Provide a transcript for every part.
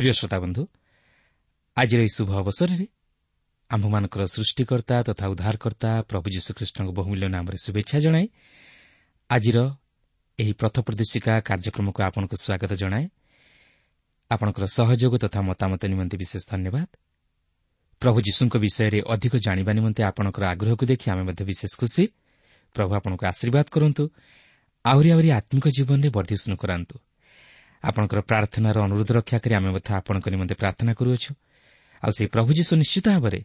ପ୍ରିୟ ଶ୍ରୋତାବନ୍ଧୁ ଆଜିର ଏହି ଶୁଭ ଅବସରରେ ଆମ୍ଭମାନଙ୍କର ସୃଷ୍ଟିକର୍ତ୍ତା ତଥା ଉଦ୍ଧାରକର୍ତ୍ତା ପ୍ରଭୁ ଯୀଶୁଖ୍ରୀଷ୍ଟଙ୍କ ବହୁମୂଲ୍ୟ ନାମରେ ଶୁଭେଚ୍ଛା ଜଣାଏ ଆଜିର ଏହି ପଥ ପ୍ରଦର୍ଶିକା କାର୍ଯ୍ୟକ୍ରମକୁ ଆପଣଙ୍କୁ ସ୍ୱାଗତ ଜଣାଏ। ଆପଣଙ୍କର ସହଯୋଗ ତଥା ମତାମତ ନିମନ୍ତେ ବିଶେଷ ଧନ୍ୟବାଦ। ପ୍ରଭୁ ଯୀଶୁଙ୍କ ବିଷୟରେ ଅଧିକ ଜାଣିବା ନିମନ୍ତେ ଆପଣଙ୍କର ଆଗ୍ରହକୁ ଦେଖି ଆମେ ମଧ୍ୟ ବିଶେଷ ଖୁସି। ପ୍ରଭୁ ଆପଣଙ୍କୁ ଆଶୀର୍ବାଦ କରନ୍ତୁ। ଆହୁରି ଆହୁରି ଆତ୍ମିକ ଜୀବନରେ ବର୍ଦ୍ଧିଷ୍ଣୁ କରାନ୍ତୁ। ଆପଣଙ୍କର ପ୍ରାର୍ଥନାର ଅନୁରୋଧ ରକ୍ଷା କରି ଆମେ ମଧ୍ୟ ଆପଣଙ୍କ ନିମନ୍ତେ ପ୍ରାର୍ଥନା କରୁଅଛୁ। ଆଉ ସେହି ପ୍ରଭୁ ଯୀଶୁ ନିଶ୍ଚିତ ଭାବରେ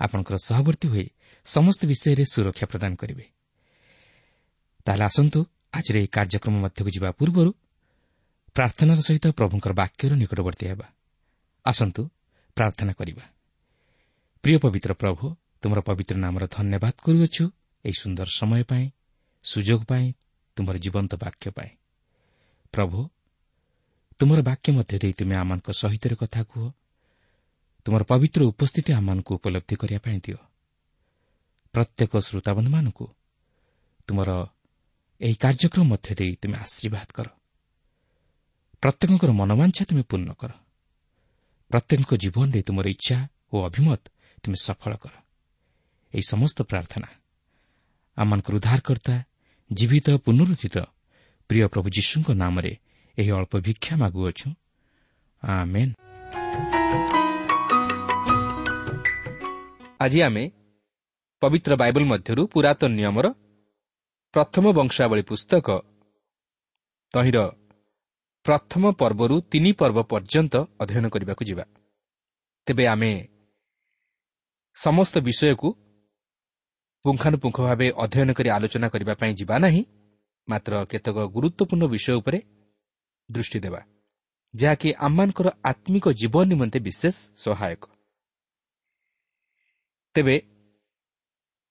ଆପଣଙ୍କର ସହବର୍ତ୍ତୀ ହୋଇ ସମସ୍ତ ବିଷୟରେ ସୁରକ୍ଷା ପ୍ରଦାନ କରିବେ। ତାହେଲେ ଆସନ୍ତୁ ଆଜିର ଏହି କାର୍ଯ୍ୟକ୍ରମ ମଧ୍ୟକୁ ଯିବା ପୂର୍ବରୁ ପ୍ରାର୍ଥନାର ସହିତ ପ୍ରଭୁଙ୍କର ବାକ୍ୟର ନିକଟବର୍ତ୍ତୀ ହେବା। ଆସନ୍ତୁ ପ୍ରାର୍ଥନା କରିବା। ପ୍ରିୟ ପବିତ୍ର ପ୍ରଭୁ ତୁମର ପବିତ୍ର ନାମର ଧନ୍ୟବାଦ କରୁଅଛୁ ଏହି ସୁନ୍ଦର ସମୟ ପାଇଁ ସୁଯୋଗ ପାଇଁ ତୁମର ଜୀବନ୍ତ ବାକ୍ୟ ପାଇଁ। ପ୍ରଭୁ ତୁମର ବାକ୍ୟ ମଧ୍ୟ ଦେଇ ତୁମେ ଆମମାନଙ୍କ ସହିତ କଥା କୁହ। ତୁମର ପବିତ୍ର ଉପସ୍ଥିତି ଆମମାନଙ୍କୁ ଉପଲବ୍ଧି କରିବା ପାଇଁ ଦିଅ। ପ୍ରତ୍ୟେକ ଶ୍ରୋତାବନ୍ଧୁମାନଙ୍କୁ ତୁମର ଏହି କାର୍ଯ୍ୟକ୍ରମ ମଧ୍ୟ ଦେଇ ତୁମେ ଆଶୀର୍ବାଦ କର। ପ୍ରତ୍ୟେକଙ୍କର ମନୋବାଞ୍ଛା ତୁମେ ପୂର୍ଣ୍ଣ କର। ପ୍ରତ୍ୟେକଙ୍କ ଜୀବନରେ ତୁମର ଇଚ୍ଛା ଓ ଅଭିମତ ତୁମେ ସଫଳ କର। ଏହି ସମସ୍ତ ପ୍ରାର୍ଥନା ଆମମାନଙ୍କର ଉଦ୍ଧାରକର୍ତ୍ତା ଜୀବିତ ପୁନରୁଦ୍ଧିତ ପ୍ରିୟ ପ୍ରଭୁ ଯୀଶୁଙ୍କ ନାମରେ ଏହି ଅଳ୍ପ ଭିକ୍ଷା ମାଗୁଅଛୁ। ଆଜି ଆମେ ପବିତ୍ର ବାଇବଲ ମଧ୍ୟରୁ ପୁରାତନ ନିୟମର ପ୍ରଥମ ବଂଶାବଳୀ ପୁସ୍ତକ ତହିଁର ପ୍ରଥମ ପର୍ବରୁ ତିନି ପର୍ବ ପର୍ଯ୍ୟନ୍ତ ଅଧ୍ୟୟନ କରିବାକୁ ଯିବା। ତେବେ ଆମେ ସମସ୍ତ ବିଷୟକୁ ପୁଙ୍ଖାନୁପୁଙ୍ଖ ଭାବେ ଅଧ୍ୟୟନ କରି ଆଲୋଚନା କରିବା ପାଇଁ ଯିବା ନାହିଁ। ମାତ୍ର କେତେକ ଗୁରୁତ୍ୱପୂର୍ଣ୍ଣ ବିଷୟ ଉପରେ ଦୃଷ୍ଟି ଦେବା ଯାହାକି ଆମମାନଙ୍କର ଆତ୍ମିକ ଜୀବନ ନିମନ୍ତେ ବିଶେଷ ସହାୟକ ତେବେ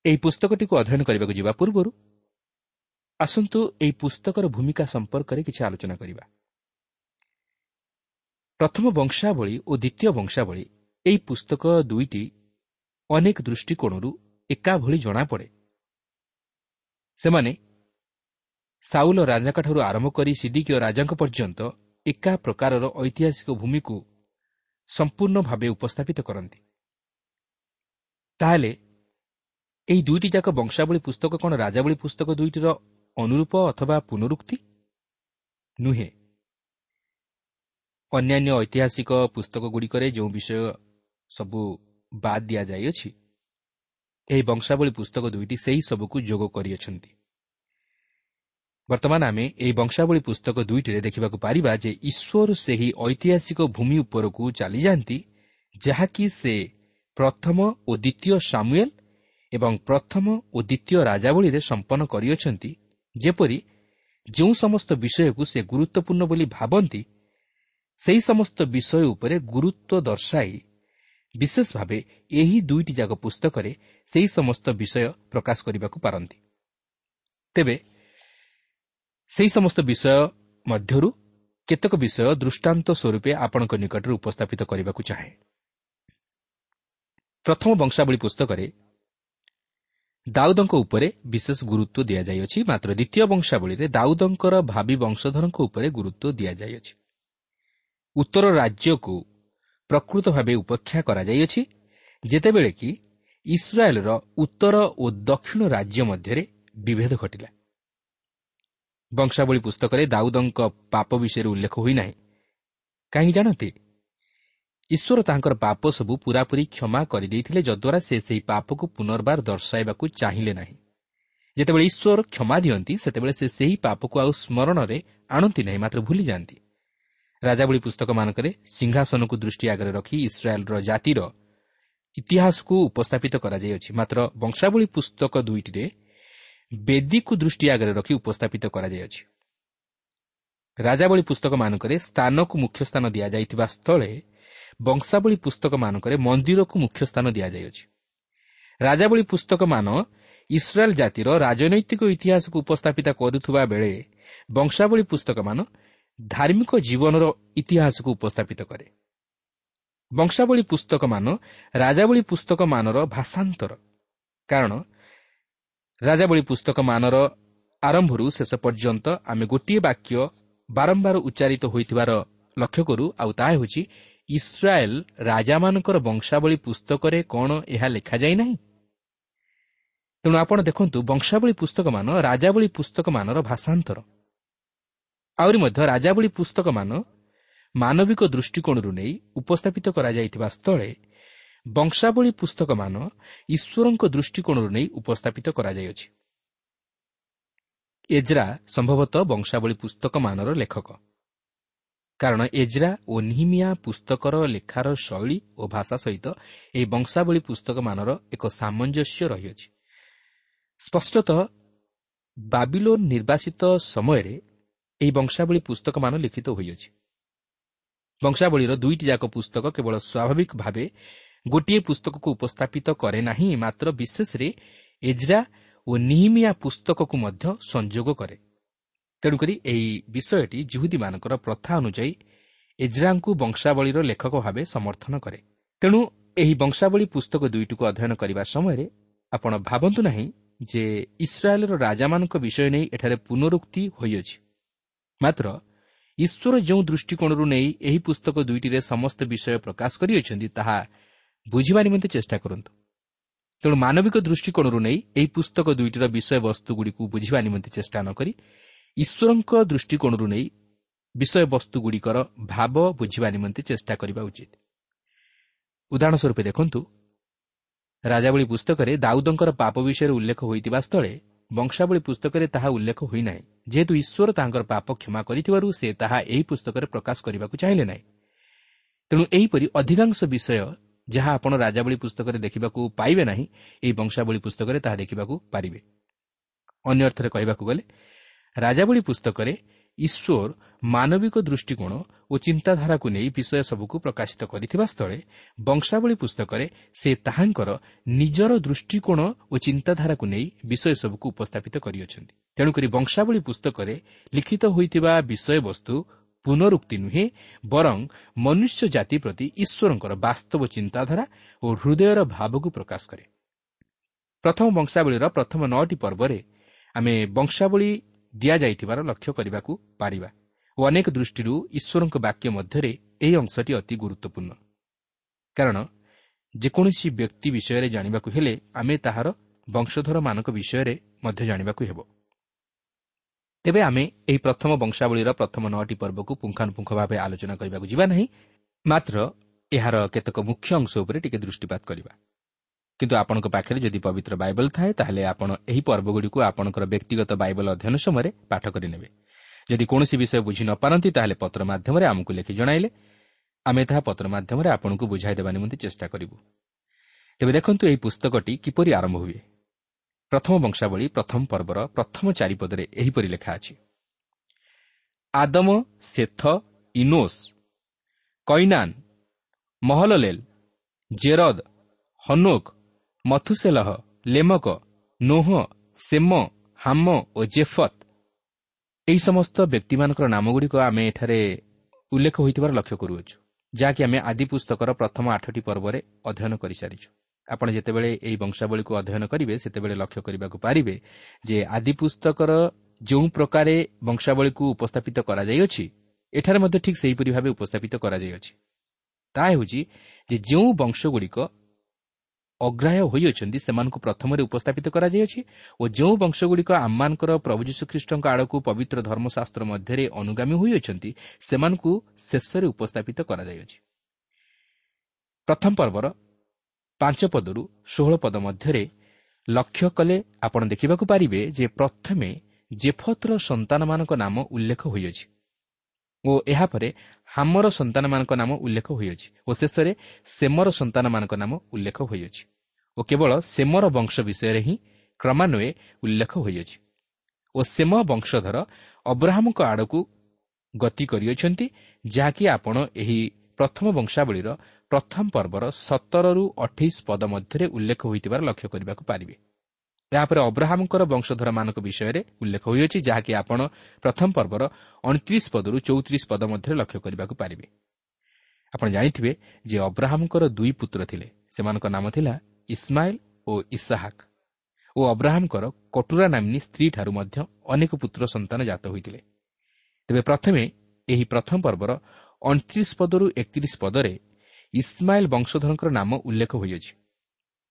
ଏହି ପୁସ୍ତକଟିକୁ ଅଧ୍ୟୟନ କରିବାକୁ ଯିବା ପୂର୍ବରୁ ଆସନ୍ତୁ ଏହି ପୁସ୍ତକର ଭୂମିକା ସମ୍ପର୍କରେ କିଛି ଆଲୋଚନା କରିବା ପ୍ରଥମ ବଂଶାବଳୀ ଓ ଦ୍ୱିତୀୟ ବଂଶାବଳୀ ଏହି ପୁସ୍ତକ ଦୁଇଟି ଅନେକ ଦୃଷ୍ଟିକୋଣରୁ ଏକାଭଳି ଜଣାପଡ଼େ ସେମାନେ ସାଉଲ ରାଜାଙ୍କଠାରୁ ଆରମ୍ଭ କରି ସିଦିକୀୟ ରାଜାଙ୍କ ପର୍ଯ୍ୟନ୍ତ ଏକା ପ୍ରକାରର ଐତିହାସିକ ଭୂମିକୁ ସମ୍ପୂର୍ଣ୍ଣ ଭାବେ ଉପସ୍ଥାପିତ କରନ୍ତି। ତାହେଲେ ଏହି ଦୁଇଟି ଯାକ ବଂଶାବଳୀ ପୁସ୍ତକ କ'ଣ ରାଜାବଳୀ ପୁସ୍ତକ ଦୁଇଟିର ଅନୁରୂପ ଅଥବା ପୁନରୁକ୍ତି? ନୁହେଁ। ଅନ୍ୟାନ୍ୟ ଐତିହାସିକ ପୁସ୍ତକଗୁଡ଼ିକରେ ଯେଉଁ ବିଷୟ ସବୁ ବାଦ୍ ଦିଆଯାଇଅଛି ଏହି ବଂଶାବଳୀ ପୁସ୍ତକ ଦୁଇଟି ସେହି ସବୁକୁ ଯୋଗ କରିଅଛନ୍ତି। ବର୍ତ୍ତମାନ ଆମେ ଏହି ବଂଶାବଳୀ ପୁସ୍ତକ ଦୁଇଟିରେ ଦେଖିବାକୁ ପାରିବା ଯେ ଈଶ୍ୱର ସେହି ଐତିହାସିକ ଭୂମି ଉପରକୁ ଚାଲିଯାଆନ୍ତି ଯାହାକି ସେ ପ୍ରଥମ ଓ ଦ୍ୱିତୀୟ ସାମୁଏଲ ଏବଂ ପ୍ରଥମ ଓ ଦ୍ୱିତୀୟ ରାଜାବଳୀରେ ସମ୍ପନ୍ନ କରିଅଛନ୍ତି। ଯେପରି ଯେଉଁ ସମସ୍ତ ବିଷୟକୁ ସେ ଗୁରୁତ୍ୱପୂର୍ଣ୍ଣ ବୋଲି ଭାବନ୍ତି ସେହି ସମସ୍ତ ବିଷୟ ଉପରେ ଗୁରୁତ୍ୱ ଦର୍ଶାଇ ବିଶେଷ ଭାବେ ଏହି ଦୁଇଟି ଯାକ ପୁସ୍ତକରେ ସେହି ସମସ୍ତ ବିଷୟ ପ୍ରକାଶ କରିବାକୁ ପାରନ୍ତି। ତେବେ ସେହି ସମସ୍ତ ବିଷୟ ମଧ୍ୟରୁ କେତେକ ବିଷୟ ଦୃଷ୍ଟାନ୍ତ ସ୍ୱରୂପେ ଆପଣଙ୍କ ନିକଟରେ ଉପସ୍ଥାପିତ କରିବାକୁ ଚାହେଁ। ପ୍ରଥମ ବଂଶାବଳୀ ପୁସ୍ତକରେ ଦାଉଦଙ୍କ ଉପରେ ବିଶେଷ ଗୁରୁତ୍ୱ ଦିଆଯାଇଅଛି ମାତ୍ର ଦ୍ୱିତୀୟ ବଂଶାବଳୀରେ ଦାଉଦଙ୍କର ଭାବି ବଂଶଧରଙ୍କ ଉପରେ ଗୁରୁତ୍ୱ ଦିଆଯାଇଅଛି। ଉତ୍ତର ରାଜ୍ୟକୁ ପ୍ରକୃତ ଭାବେ ଉପେକ୍ଷା କରାଯାଇଅଛି ଯେତେବେଳେ କି ଇସ୍ରାଏଲ୍ର ଉତ୍ତର ଓ ଦକ୍ଷିଣ ରାଜ୍ୟ ମଧ୍ୟରେ ବିଭେଦ ଘଟିଲା। ବଂଶାବଳୀ ପୁସ୍ତକରେ ଦାଉଦଙ୍କ ପାପ ବିଷୟରେ ଉଲ୍ଲେଖ ହୋଇନାହିଁ କାହିଁକି ଜାଣନ୍ତି ଈଶ୍ୱର ତାଙ୍କର ପାପ ସବୁ ପୁରାପୁରି କ୍ଷମା କରିଦେଇଥିଲେ ଯଦ୍ୱାରା ସେ ସେହି ପାପକୁ ପୁନର୍ବାର ଦର୍ଶାଇବାକୁ ଚାହିଁଲେ ନାହିଁ ଯେତେବେଳେ ଈଶ୍ୱର କ୍ଷମା ଦିଅନ୍ତି ସେତେବେଳେ ସେ ସେହି ପାପକୁ ଆଉ ସ୍ମରଣରେ ଆଣନ୍ତି ନାହିଁ ମାତ୍ର ଭୁଲିଯାଆନ୍ତି ରାଜାବଳୀ ପୁସ୍ତକମାନଙ୍କରେ ସିଂହାସନକୁ ଦୃଷ୍ଟି ଆଗରେ ରଖି ଇସ୍ରାଏଲ୍ର ଜାତିର ଇତିହାସକୁ ଉପସ୍ଥାପିତ କରାଯାଇଅଛି ମାତ୍ର ବଂଶାବଳୀ ପୁସ୍ତକ ଦୁଇଟିରେ ବେଦୀକୁ ଦୃଷ୍ଟି ଆଗରେ ରଖି ଉପସ୍ଥାପିତ କରାଯାଇଅଛି। ରାଜାବଳୀ ପୁସ୍ତକମାନଙ୍କରେ ସ୍ଥାନକୁ ମୁଖ୍ୟ ସ୍ଥାନ ଦିଆଯାଇଥିବା ସ୍ଥଳେ ବଂଶାବଳୀ ପୁସ୍ତକମାନଙ୍କରେ ମନ୍ଦିରକୁ ମୁଖ୍ୟ ସ୍ଥାନ ଦିଆଯାଇଅଛି। ରାଜାବଳୀ ପୁସ୍ତକମାନ ଇସ୍ରାଏଲ୍ ଜାତିର ରାଜନୈତିକ ଇତିହାସକୁ ଉପସ୍ଥାପିତ କରୁଥିବା ବେଳେ ବଂଶାବଳୀ ପୁସ୍ତକମାନ ଧାର୍ମିକ ଜୀବନର ଇତିହାସକୁ ଉପସ୍ଥାପିତ କରେ। ବଂଶାବଳୀ ପୁସ୍ତକମାନ ରାଜାବଳୀ ପୁସ୍ତକମାନର ଭାଷାନ୍ତର। କାରଣ ରାଜାବଳୀ ପୁସ୍ତକମାନର ଆରମ୍ଭରୁ ଶେଷ ପର୍ଯ୍ୟନ୍ତ ଆମେ ଗୋଟିଏ ବାକ୍ୟ ବାରମ୍ବାର ଉଚ୍ଚାରିତ ହୋଇଥିବାର ଲକ୍ଷ୍ୟ କରୁ ଆଉ ତାହା ହେଉଛି ଇସ୍ରାଏଲ୍ ରାଜାମାନଙ୍କର ବଂଶାବଳୀ ପୁସ୍ତକରେ କ'ଣ ଏହା ଲେଖାଯାଇ ନାହିଁ? ତେଣୁ ଆପଣ ଦେଖନ୍ତୁ ବଂଶାବଳୀ ପୁସ୍ତକମାନ ରାଜାବଳୀ ପୁସ୍ତକମାନର ଭାଷାନ୍ତର। ଆହୁରି ମଧ୍ୟ ରାଜାବଳୀ ପୁସ୍ତକମାନ ମାନବିକ ଦୃଷ୍ଟିକୋଣରୁ ନେଇ ଉପସ୍ଥାପିତ କରାଯାଇଥିବା ସ୍ଥଳେ ବଂଶାବଳୀ ପୁସ୍ତକମାନ ଈଶ୍ୱରଙ୍କ ଦୃଷ୍ଟିକୋଣରୁ ନେଇ ଉପସ୍ଥାପିତ କରାଯାଇଅଛି। ଏଜ୍ରା ସମ୍ଭବତଃ ବଂଶାବଳୀ ପୁସ୍ତକମାନର ଲେଖକ। କାରଣ ଏଜ୍ରା ଓ ନିହିମିଆ ପୁସ୍ତକର ଲେଖାର ଶୈଳୀ ଓ ଭାଷା ସହିତ ଏହି ବଂଶାବଳୀ ପୁସ୍ତକମାନର ଏକ ସାମଞ୍ଜସ୍ୟ ରହିଅଛି। ସ୍ପଷ୍ଟତଃ ବାବିଲୋନ୍ ନିର୍ବାସିତ ସମୟରେ ଏହି ବଂଶାବଳୀ ପୁସ୍ତକମାନ ଲିଖିତ ହୋଇଅଛି। ବଂଶାବଳୀର ଦୁଇଟି ଯାକ ପୁସ୍ତକ କେବଳ ସ୍ୱାଭାବିକ ଭାବେ ଗୋଟିଏ ପୁସ୍ତକକୁ ଉପସ୍ଥାପିତ କରେ ନାହିଁ ମାତ୍ର ବିଶେଷରେ ଏଜ୍ରା ଓ ନିହିମିଆ ପୁସ୍ତକକୁ ମଧ୍ୟ ସଂଯୋଗ କରେ। ତେଣୁକରି ଏହି ବିଷୟଟି ଜୁହୁଦୀମାନଙ୍କର ପ୍ରଥା ଅନୁଯାୟୀ ଏଜ୍ରାଙ୍କୁ ବଂଶାବଳୀର ଲେଖକ ଭାବେ ସମର୍ଥନ କରେ। ତେଣୁ ଏହି ବଂଶାବଳୀ ପୁସ୍ତକ ଦୁଇଟିକୁ ଅଧ୍ୟୟନ କରିବା ସମୟରେ ଆପଣ ଭାବନ୍ତୁ ନାହିଁ ଯେ ଇସ୍ରାଏଲ୍ର ରାଜାମାନଙ୍କ ବିଷୟ ନେଇ ଏଠାରେ ପୁନରୁକ୍ତି ହୋଇଅଛି। ମାତ୍ର ଈଶ୍ୱର ଯେଉଁ ଦୃଷ୍ଟିକୋଣରୁ ନେଇ ଏହି ପୁସ୍ତକ ଦୁଇଟିରେ ସମସ୍ତ ବିଷୟ ପ୍ରକାଶ କରିଅଛନ୍ତି ତାହା ବୁଝିବା ନିମନ୍ତେ ଚେଷ୍ଟା କରନ୍ତୁ। ତେଣୁ ମାନବିକ ଦୃଷ୍ଟିକୋଣରୁ ନେଇ ଏହି ପୁସ୍ତକ ଦୁଇଟିର ବିଷୟବସ୍ତୁଗୁଡ଼ିକୁ ବୁଝିବା ନିମନ୍ତେ ଚେଷ୍ଟା ନ କରି ଈଶ୍ୱରଙ୍କ ଦୃଷ୍ଟିକୋଣରୁ ନେଇ ବିଷୟବସ୍ତୁଗୁଡ଼ିକର ଭାବ ବୁଝିବା ନିମନ୍ତେ ଚେଷ୍ଟା କରିବା ଉଚିତ। ଉଦାହରଣ ସ୍ୱରୂପ ଦେଖନ୍ତୁ ରାଜାବଳୀ ପୁସ୍ତକରେ ଦାଉଦଙ୍କର ପାପ ବିଷୟରେ ଉଲ୍ଲେଖ ହୋଇଥିବା ସ୍ଥଳେ ବଂଶାବଳୀ ପୁସ୍ତକରେ ତାହା ଉଲ୍ଲେଖ ହୋଇନାହିଁ। ଯେହେତୁ ଈଶ୍ୱର ତାଙ୍କର ପାପ କ୍ଷମା କରିଥିବାରୁ ସେ ତାହା ଏହି ପୁସ୍ତକରେ ପ୍ରକାଶ କରିବାକୁ ଚାହିଁଲେ ନାହିଁ। ତେଣୁ ଏହିପରି ଅଧିକାଂଶ ବିଷୟ ଯାହା ଆପଣ ରାଜାବଳୀ ପୁସ୍ତକରେ ଦେଖିବାକୁ ପାଇବେ ନାହିଁ ଏହି ବଂଶାବଳୀ ପୁସ୍ତକରେ ତାହା ଦେଖିବାକୁ ପାରିବେ। ଅନ୍ୟ ଅର୍ଥରେ କହିବାକୁ ଗଲେ ରାଜାବଳୀ ପୁସ୍ତକରେ ଈଶ୍ୱର ମାନବିକ ଦୃଷ୍ଟିକୋଣ ଓ ଚିନ୍ତାଧାରାକୁ ନେଇ ବିଷୟ ସବୁକୁ ପ୍ରକାଶିତ କରିଥିବା ସ୍ଥଳେ ବଂଶାବଳୀ ପୁସ୍ତକରେ ସେ ତାହାଙ୍କର ନିଜର ଦୃଷ୍ଟିକୋଣ ଓ ଚିନ୍ତାଧାରାକୁ ନେଇ ବିଷୟ ସବୁକୁ ଉପସ୍ଥାପିତ କରିଅଛନ୍ତି। ତେଣୁକରି ବଂଶାବଳୀ ପୁସ୍ତକରେ ଲିଖିତ ହୋଇଥିବା ବିଷୟବସ୍ତୁ ପୁନରୁକ୍ତି ନୁହେଁ ବରଂ ମନୁଷ୍ୟ ଜାତି ପ୍ରତି ଈଶ୍ୱରଙ୍କର ବାସ୍ତବ ଚିନ୍ତାଧାରା ଓ ହୃଦୟର ଭାବକୁ ପ୍ରକାଶ କରେ। ପ୍ରଥମ ବଂଶାବଳୀର ପ୍ରଥମ ନଅଟି ପର୍ବରେ ଆମେ ବଂଶାବଳୀ ଦିଆଯାଇଥିବାର ଲକ୍ଷ୍ୟ କରିବାକୁ ପାରିବା ଓ ଅନେକ ଦୃଷ୍ଟିରୁ ଈଶ୍ୱରଙ୍କ ବାକ୍ୟ ମଧ୍ୟରେ ଏହି ଅଂଶଟି ଅତି ଗୁରୁତ୍ୱପୂର୍ଣ୍ଣ। କାରଣ ଯେକୌଣସି ବ୍ୟକ୍ତି ବିଷୟରେ ଜାଣିବାକୁ ହେଲେ ଆମେ ତାହାର ବଂଶଧରମାନଙ୍କ ବିଷୟରେ ମଧ୍ୟ ଜାଣିବାକୁ ହେବ। ତେବେ ଆମେ ଏହି ପ୍ରଥମ ବଂଶାବଳୀର ପ୍ରଥମ ନଅଟି ପର୍ବକୁ ପୁଙ୍ଖାନୁପୁଙ୍ଖ ଭାବେ ଆଲୋଚନା କରିବାକୁ ଯିବା ନାହିଁ ମାତ୍ର ଏହାର କେତେକ ମୁଖ୍ୟ ଅଂଶ ଉପରେ ଟିକେ ଦୃଷ୍ଟିପାତ କରିବା। କିନ୍ତୁ ଆପଣଙ୍କ ପାଖରେ ଯଦି ପବିତ୍ର ବାଇବଲ ଥାଏ ତାହେଲେ ଆପଣ ଏହି ପର୍ବଗୁଡ଼ିକୁ ଆପଣଙ୍କର ବ୍ୟକ୍ତିଗତ ବାଇବଲ ଅଧ୍ୟୟନ ସମୟରେ ପାଠ କରିନେବେ। ଯଦି କୌଣସି ବିଷୟ ବୁଝି ନ ପାରନ୍ତି ତାହେଲେ ପତ୍ର ମାଧ୍ୟମରେ ଆମକୁ ଲେଖି ଜଣାଇଲେ। ଆମେ ତାହା ପତ୍ର ମାଧ୍ୟମରେ ଆପଣଙ୍କୁ ବୁଝାଇ ଦେବା ନିମନ୍ତେ ଚେଷ୍ଟା କରିବୁ। ତେବେ ଦେଖନ୍ତୁ ଏହି ପୁସ୍ତକଟି କିପରି ଆରମ୍ଭ ହୁଏ। ପ୍ରଥମ ବଂଶାବଳୀ ପ୍ରଥମ ପର୍ବର ପ୍ରଥମ ଚାରିପଦରେ ଏହିପରି ଲେଖା ଅଛି। Adam Seth Enosh Kenan Mahalalel Jared Enoch Methuselah Lamech Noah Shem Ham ଓ ଜେଫତ। ଏହି ସମସ୍ତ ବ୍ୟକ୍ତିମାନଙ୍କର ନାମଗୁଡ଼ିକ ଆମେ ଏଠାରେ ଉଲ୍ଲେଖ ହୋଇଥିବାର ଲକ୍ଷ୍ୟ କରୁଅଛୁ ଯାହାକି ଆମେ ଆଦି ପୁସ୍ତକର ପ୍ରଥମ ଆଠଟି ପର୍ବରେ ଅଧ୍ୟୟନ କରିସାରିଛୁ। ଆପଣ ଯେତେବେଳେ ଏହି ବଂଶାବଳୀକୁ ଅଧ୍ୟୟନ କରିବେ ସେତେବେଳେ ଲକ୍ଷ୍ୟ କରିବାକୁ ପାରିବେ ଯେ ଆଦି ପୁସ୍ତକର ଯେଉଁ ପ୍ରକାରେ ବଂଶାବଳୀକୁ ଉପସ୍ଥାପିତ କରାଯାଇଅଛି ଏଠାରେ ମଧ୍ୟ ଠିକ୍ ସେହିପରି ଭାବେ ଉପସ୍ଥାପିତ କରାଯାଇଅଛି। ତାହା ହେଉଛି ଯେ ଯେଉଁ ବଂଶଗୁଡ଼ିକ ଅଗ୍ରାହ୍ୟ ହୋଇଅଛନ୍ତି ସେମାନଙ୍କୁ ପ୍ରଥମରେ ଉପସ୍ଥାପିତ କରାଯାଇଅଛି ଓ ଯେଉଁ ବଂଶଗୁଡ଼ିକ ଆମମାନଙ୍କର ପ୍ରଭୁ ଯୀଶୁଖ୍ରୀଷ୍ଟଙ୍କ ଆଡ଼କୁ ପବିତ୍ର ଧର୍ମଶାସ୍ତ୍ର ମଧ୍ୟରେ ଅନୁଗାମୀ ହୋଇଅଛନ୍ତି ସେମାନଙ୍କୁ ଶେଷରେ ଉପସ୍ଥାପିତ କରାଯାଇଅଛି। ପ୍ରଥମ ପର୍ବର ପାଞ୍ଚ ପଦରୁ ଷୋହଳ ପଦ ମଧ୍ୟରେ ଲକ୍ଷ୍ୟ କଲେ ଆପଣ ଦେଖିବାକୁ ପାରିବେ ଯେ ପ୍ରଥମେ ଜେଫତ୍ର ସନ୍ତାନମାନଙ୍କ ନାମ ଉଲ୍ଲେଖ ହୋଇଅଛି ଓ ଏହାପରେ ହାମର ସନ୍ତାନମାନଙ୍କ ନାମ ଉଲ୍ଲେଖ ହୋଇଅଛି ଓ ଶେଷରେ ସେମର ସନ୍ତାନମାନଙ୍କ ନାମ ଉଲ୍ଲେଖ ହୋଇଅଛି ଓ କେବଳ ସେମର ବଂଶ ବିଷୟରେ ହିଁ କ୍ରମାନ୍ୱୟେ ଉଲ୍ଲେଖ ହୋଇଅଛି ଓ ସେମ ବଂଶଧର ଅବ୍ରାହମଙ୍କ ଆଡ଼କୁ ଗତି କରିଅଛନ୍ତି ଯାହାକି ଆପଣ ଏହି ପ୍ରଥମ ବଂଶାବଳୀର ପ୍ରଥମ ପର୍ବର ସତରରୁ ଅଠେଇଶ ପଦ ମଧ୍ୟରେ ଉଲ୍ଲେଖ ହୋଇଥିବାର ଲକ୍ଷ୍ୟ କରିବାକୁ ପାରିବେ। ଏହାପରେ ଅବ୍ରାହମଙ୍କର ବଂଶଧରମାନଙ୍କ ବିଷୟରେ ଉଲ୍ଲେଖ ହୋଇଅଛି ଯାହାକି ଆପଣ ପ୍ରଥମ ପର୍ବର ଅଣତିରିଶ ପଦରୁ ଚଉତିରିଶ ପଦ ମଧ୍ୟରେ ଲକ୍ଷ୍ୟ କରିବାକୁ ପାରିବେ। ଆପଣ ଜାଣିଥିବେ ଯେ ଅବ୍ରାହମଙ୍କର ଦୁଇ ପୁତ୍ର ଥିଲେ। ସେମାନଙ୍କ ନାମ ଥିଲା ଇସ୍ମାଇଲ ଓ ଇସାହାକ। ଓ ଅବ୍ରାହମଙ୍କର କଟୁରା ନାମିନୀ ସ୍ତ୍ରୀଠାରୁ ମଧ୍ୟ ଅନେକ ପୁତ୍ର ସନ୍ତାନ ଜାତ ହୋଇଥିଲେ। ତେବେ ପ୍ରଥମେ ଏହି ପ୍ରଥମ ପର୍ବର ଅଣତିରିଶ ପଦରୁ ଏକତିରିଶ ପଦରେ ଇସ୍ମାଇଲ ବଂଶଧରଙ୍କର ନାମ ଉଲ୍ଲେଖ ହୋଇଅଛି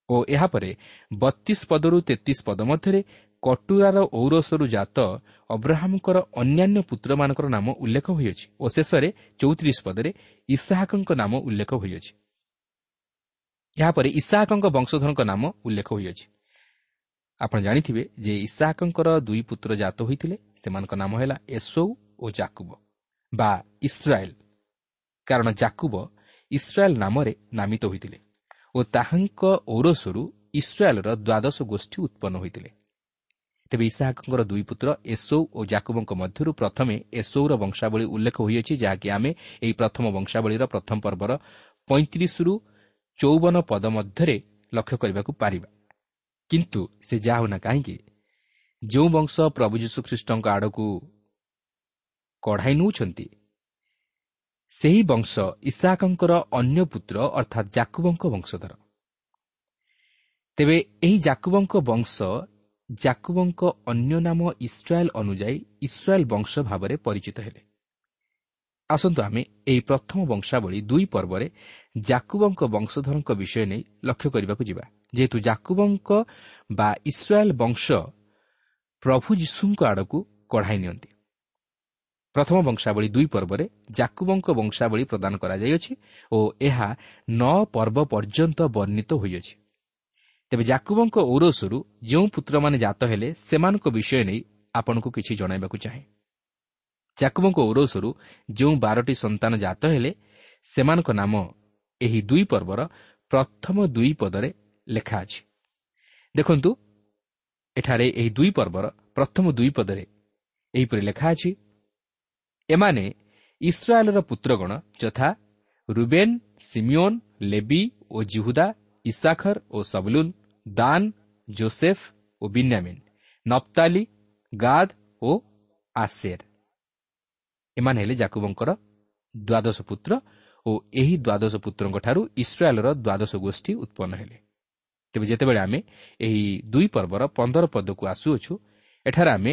ଓ ଏହାପରେ ବତିଶ ପଦରୁ ତେତିଶ ପଦ ମଧ୍ୟରେ କଟୁରାର ଔରସରୁ ଜାତ ଅବ୍ରାହମଙ୍କର ଅନ୍ୟାନ୍ୟ ପୁତ୍ରମାନଙ୍କର ନାମ ଉଲ୍ଲେଖ ହୋଇଅଛି ଓ ଶେଷରେ ଚଉତିରିଶ ପଦରେ ଇସାହାକଙ୍କ ନାମ ଉଲ୍ଲେଖ ହୋଇଅଛି। ଏହାପରେ ଇସାହାକଙ୍କ ବଂଶଧରଙ୍କ ନାମ ଉଲ୍ଲେଖ ହୋଇଅଛି। ଆପଣ ଜାଣିଥିବେ ଯେ ଇସାହାକଙ୍କର ଦୁଇ ପୁତ୍ର ଜାତ ହୋଇଥିଲେ ସେମାନଙ୍କ ନାମ ହେଲା ଏସୋଉ ଓ ଜାକୁବ ବା ଇସ୍ରାଏଲ୍। କାରଣ ଜାକୁବ ଇସ୍ରାଏଲ୍ ନାମରେ ନାମିତ ହୋଇଥିଲେ ଓ ତାହାଙ୍କ ଔରସରୁ ଇସ୍ରାଏଲ୍ର ଦ୍ୱାଦଶ ଗୋଷ୍ଠୀ ଉତ୍ପନ୍ନ ହୋଇଥିଲେ। ତେବେ ଇସାହାକଙ୍କର ଦୁଇ ପୁତ୍ର ଏସୌ ଓ ଜାକୁବଙ୍କ ମଧ୍ୟରୁ ପ୍ରଥମେ ଏସୌର ବଂଶାବଳୀ ଉଲ୍ଲେଖ ହୋଇଅଛି ଯାହାକି ଆମେ ଏହି ପ୍ରଥମ ବଂଶାବଳୀର ପ୍ରଥମ ପର୍ବର ପଇଁତିରିଶରୁ ଚଉବନ ପଦ ମଧ୍ୟରେ ଲକ୍ଷ୍ୟ କରିବାକୁ ପାରିବା। କିନ୍ତୁ ସେ ଯାହା ହେଉନା କାହିଁକି ଯେଉଁ ବଂଶ ପ୍ରଭୁ ଯୀଶୁଖ୍ରୀଷ୍ଟଙ୍କ ଆଡ଼କୁ କଢ଼ାଇ ନେଉଛନ୍ତି ସେହି ବଂଶ ଇସାକଙ୍କର ଅନ୍ୟ ପୁତ୍ର ଅର୍ଥାତ୍ ଜାକୁବଙ୍କ ବଂଶଧର। ତେବେ ଏହି ଜାକୁବଙ୍କ ବଂଶ ଜାକୁବଙ୍କ ଅନ୍ୟ ନାମ ଇସ୍ରାଏଲ୍ ଅନୁଯାୟୀ ଇସ୍ରାଏଲ୍ ବଂଶ ଭାବରେ ପରିଚିତ ହେଲେ। ଆସନ୍ତୁ ଆମେ ଏହି ପ୍ରଥମ ବଂଶାବଳୀ ଦୁଇ ପର୍ବରେ ଜାକୁବଙ୍କ ବଂଶଧରଙ୍କ ବିଷୟ ନେଇ ଲକ୍ଷ୍ୟ କରିବାକୁ ଯିବା। ଯେହେତୁ ଜାକୁବଙ୍କ ବା ଇସ୍ରାଏଲ୍ ବଂଶ ପ୍ରଭୁ ଯୀଶୁଙ୍କ ଆଡ଼କୁ କଢ଼ାଇ ନିଅନ୍ତି। ପ୍ରଥମ ବଂଶାବଳୀ ଦୁଇ ପର୍ବରେ ଜାକୁବଙ୍କ ବଂଶାବଳୀ ପ୍ରଦାନ କରାଯାଇଅଛି ଓ ଏହା ନଅ ପର୍ବ ପର୍ଯ୍ୟନ୍ତ ବର୍ଣ୍ଣିତ ହୋଇଅଛି। ତେବେ ଜାକୁବଙ୍କ ଔରସରୁ ଯେଉଁ ପୁତ୍ରମାନେ ଜାତ ହେଲେ ସେମାନଙ୍କ ବିଷୟ ନେଇ ଆପଣଙ୍କୁ କିଛି ଜଣାଇବାକୁ ଚାହେଁ। ଜାକୁବଙ୍କ ଔରସରୁ ଯେଉଁ ବାରଟି ସନ୍ତାନ ଜାତ ହେଲେ ସେମାନଙ୍କ ନାମ ଏହି ଦୁଇ ପର୍ବର ପ୍ରଥମ ଦୁଇ ପଦରେ ଲେଖା ଅଛି। ଦେଖନ୍ତୁ ଏଠାରେ ଏହି ଦୁଇ ପର୍ବର ପ୍ରଥମ ଦୁଇ ପଦରେ ଏହିପରି ଲେଖା ଅଛି ଏମାନେ ଇସ୍ରାଏଲ୍ର ପୁତ୍ରଗଣ ଯଥା ରୁବେନ୍ ସିମିଓନ୍ ଲେବି ଓ ଜିହୁଦା ଇସାଖର ଓ ସବଲୁନ୍ ଦାନ ଜୋସେଫ ଓ ବିନ୍ୟାମିନ୍ ନପ୍ତାଲି ଗାଦ ଓ ଆସେର। ଏମାନେ ହେଲେ ଜାକୁବଙ୍କର ଦ୍ୱାଦଶ ପୁତ୍ର ଓ ଏହି ଦ୍ୱାଦଶ ପୁତ୍ରଙ୍କଠାରୁ ଇସ୍ରାଏଲ୍ର ଦ୍ୱାଦଶ ଗୋଷ୍ଠୀ ଉତ୍ପନ୍ନ ହେଲେ। ତେବେ ଯେତେବେଳେ ଆମେ ଏହି ଦୁଇ ପର୍ବର ପନ୍ଦର ପଦକୁ ଆସୁଅଛୁ ଏଠାରେ ଆମେ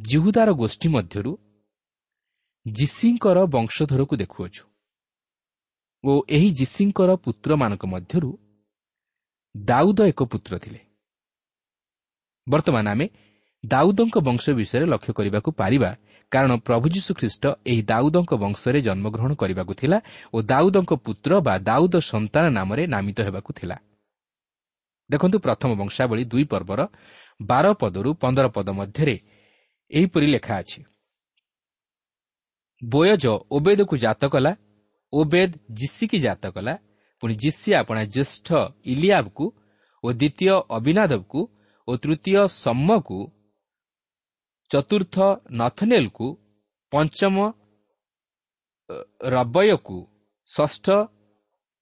ଜିହୁଦାର ଗୋଷ୍ଠୀ ମଧ୍ୟରୁ ଯୀଶିଙ୍କର ବଂଶଧରକୁ ଦେଖୁଅଛୁ। ଓ ଏହି ଯୀଶିଙ୍କର ପୁତ୍ରମାନଙ୍କ ମଧ୍ୟରୁ ଦାଉଦ ଏକ ପୁତ୍ର ଥିଲେ। ବର୍ତ୍ତମାନ ଆମେ ଦାଉଦଙ୍କ ବଂଶ ବିଷୟରେ ଲକ୍ଷ୍ୟ କରିବାକୁ ପାରିବା କାରଣ ପ୍ରଭୁ ଯୀଶୁଖ୍ରୀଷ୍ଟ ଏହି ଦାଉଦଙ୍କ ବଂଶରେ ଜନ୍ମଗ୍ରହଣ କରିବାକୁ ଥିଲା ଓ ଦାଉଦଙ୍କ ପୁତ୍ର ବା ଦାଉଦ ସନ୍ତାନ ନାମରେ ନାମିତ ହେବାକୁ ଥିଲା। ଦେଖନ୍ତୁ ପ୍ରଥମ ବଂଶାବଳୀ ଦୁଇ ପର୍ବର ବାର ପଦରୁ ପନ୍ଦର ପଦ ମଧ୍ୟରେ ଏହିପରି ଲେଖା ଅଛି। ବୋୟଜ ଓବେଦକୁ ଜାତ କଲା ଓବେଦ ଜିସିକି ଜାତ କଲା ପୁଣି ଜିସି ଆପଣା ଜ୍ୟେଷ୍ଠ ଇଲିଆବକୁ ଓ ଦ୍ୱିତୀୟ ଅବିନାଦବକୁ ଓ ତୃତୀୟ ସମ୍ମକୁ ଚତୁର୍ଥ ନଥନେଲକୁ ପଞ୍ଚମ ରବୟକୁ ଷଷ୍ଠ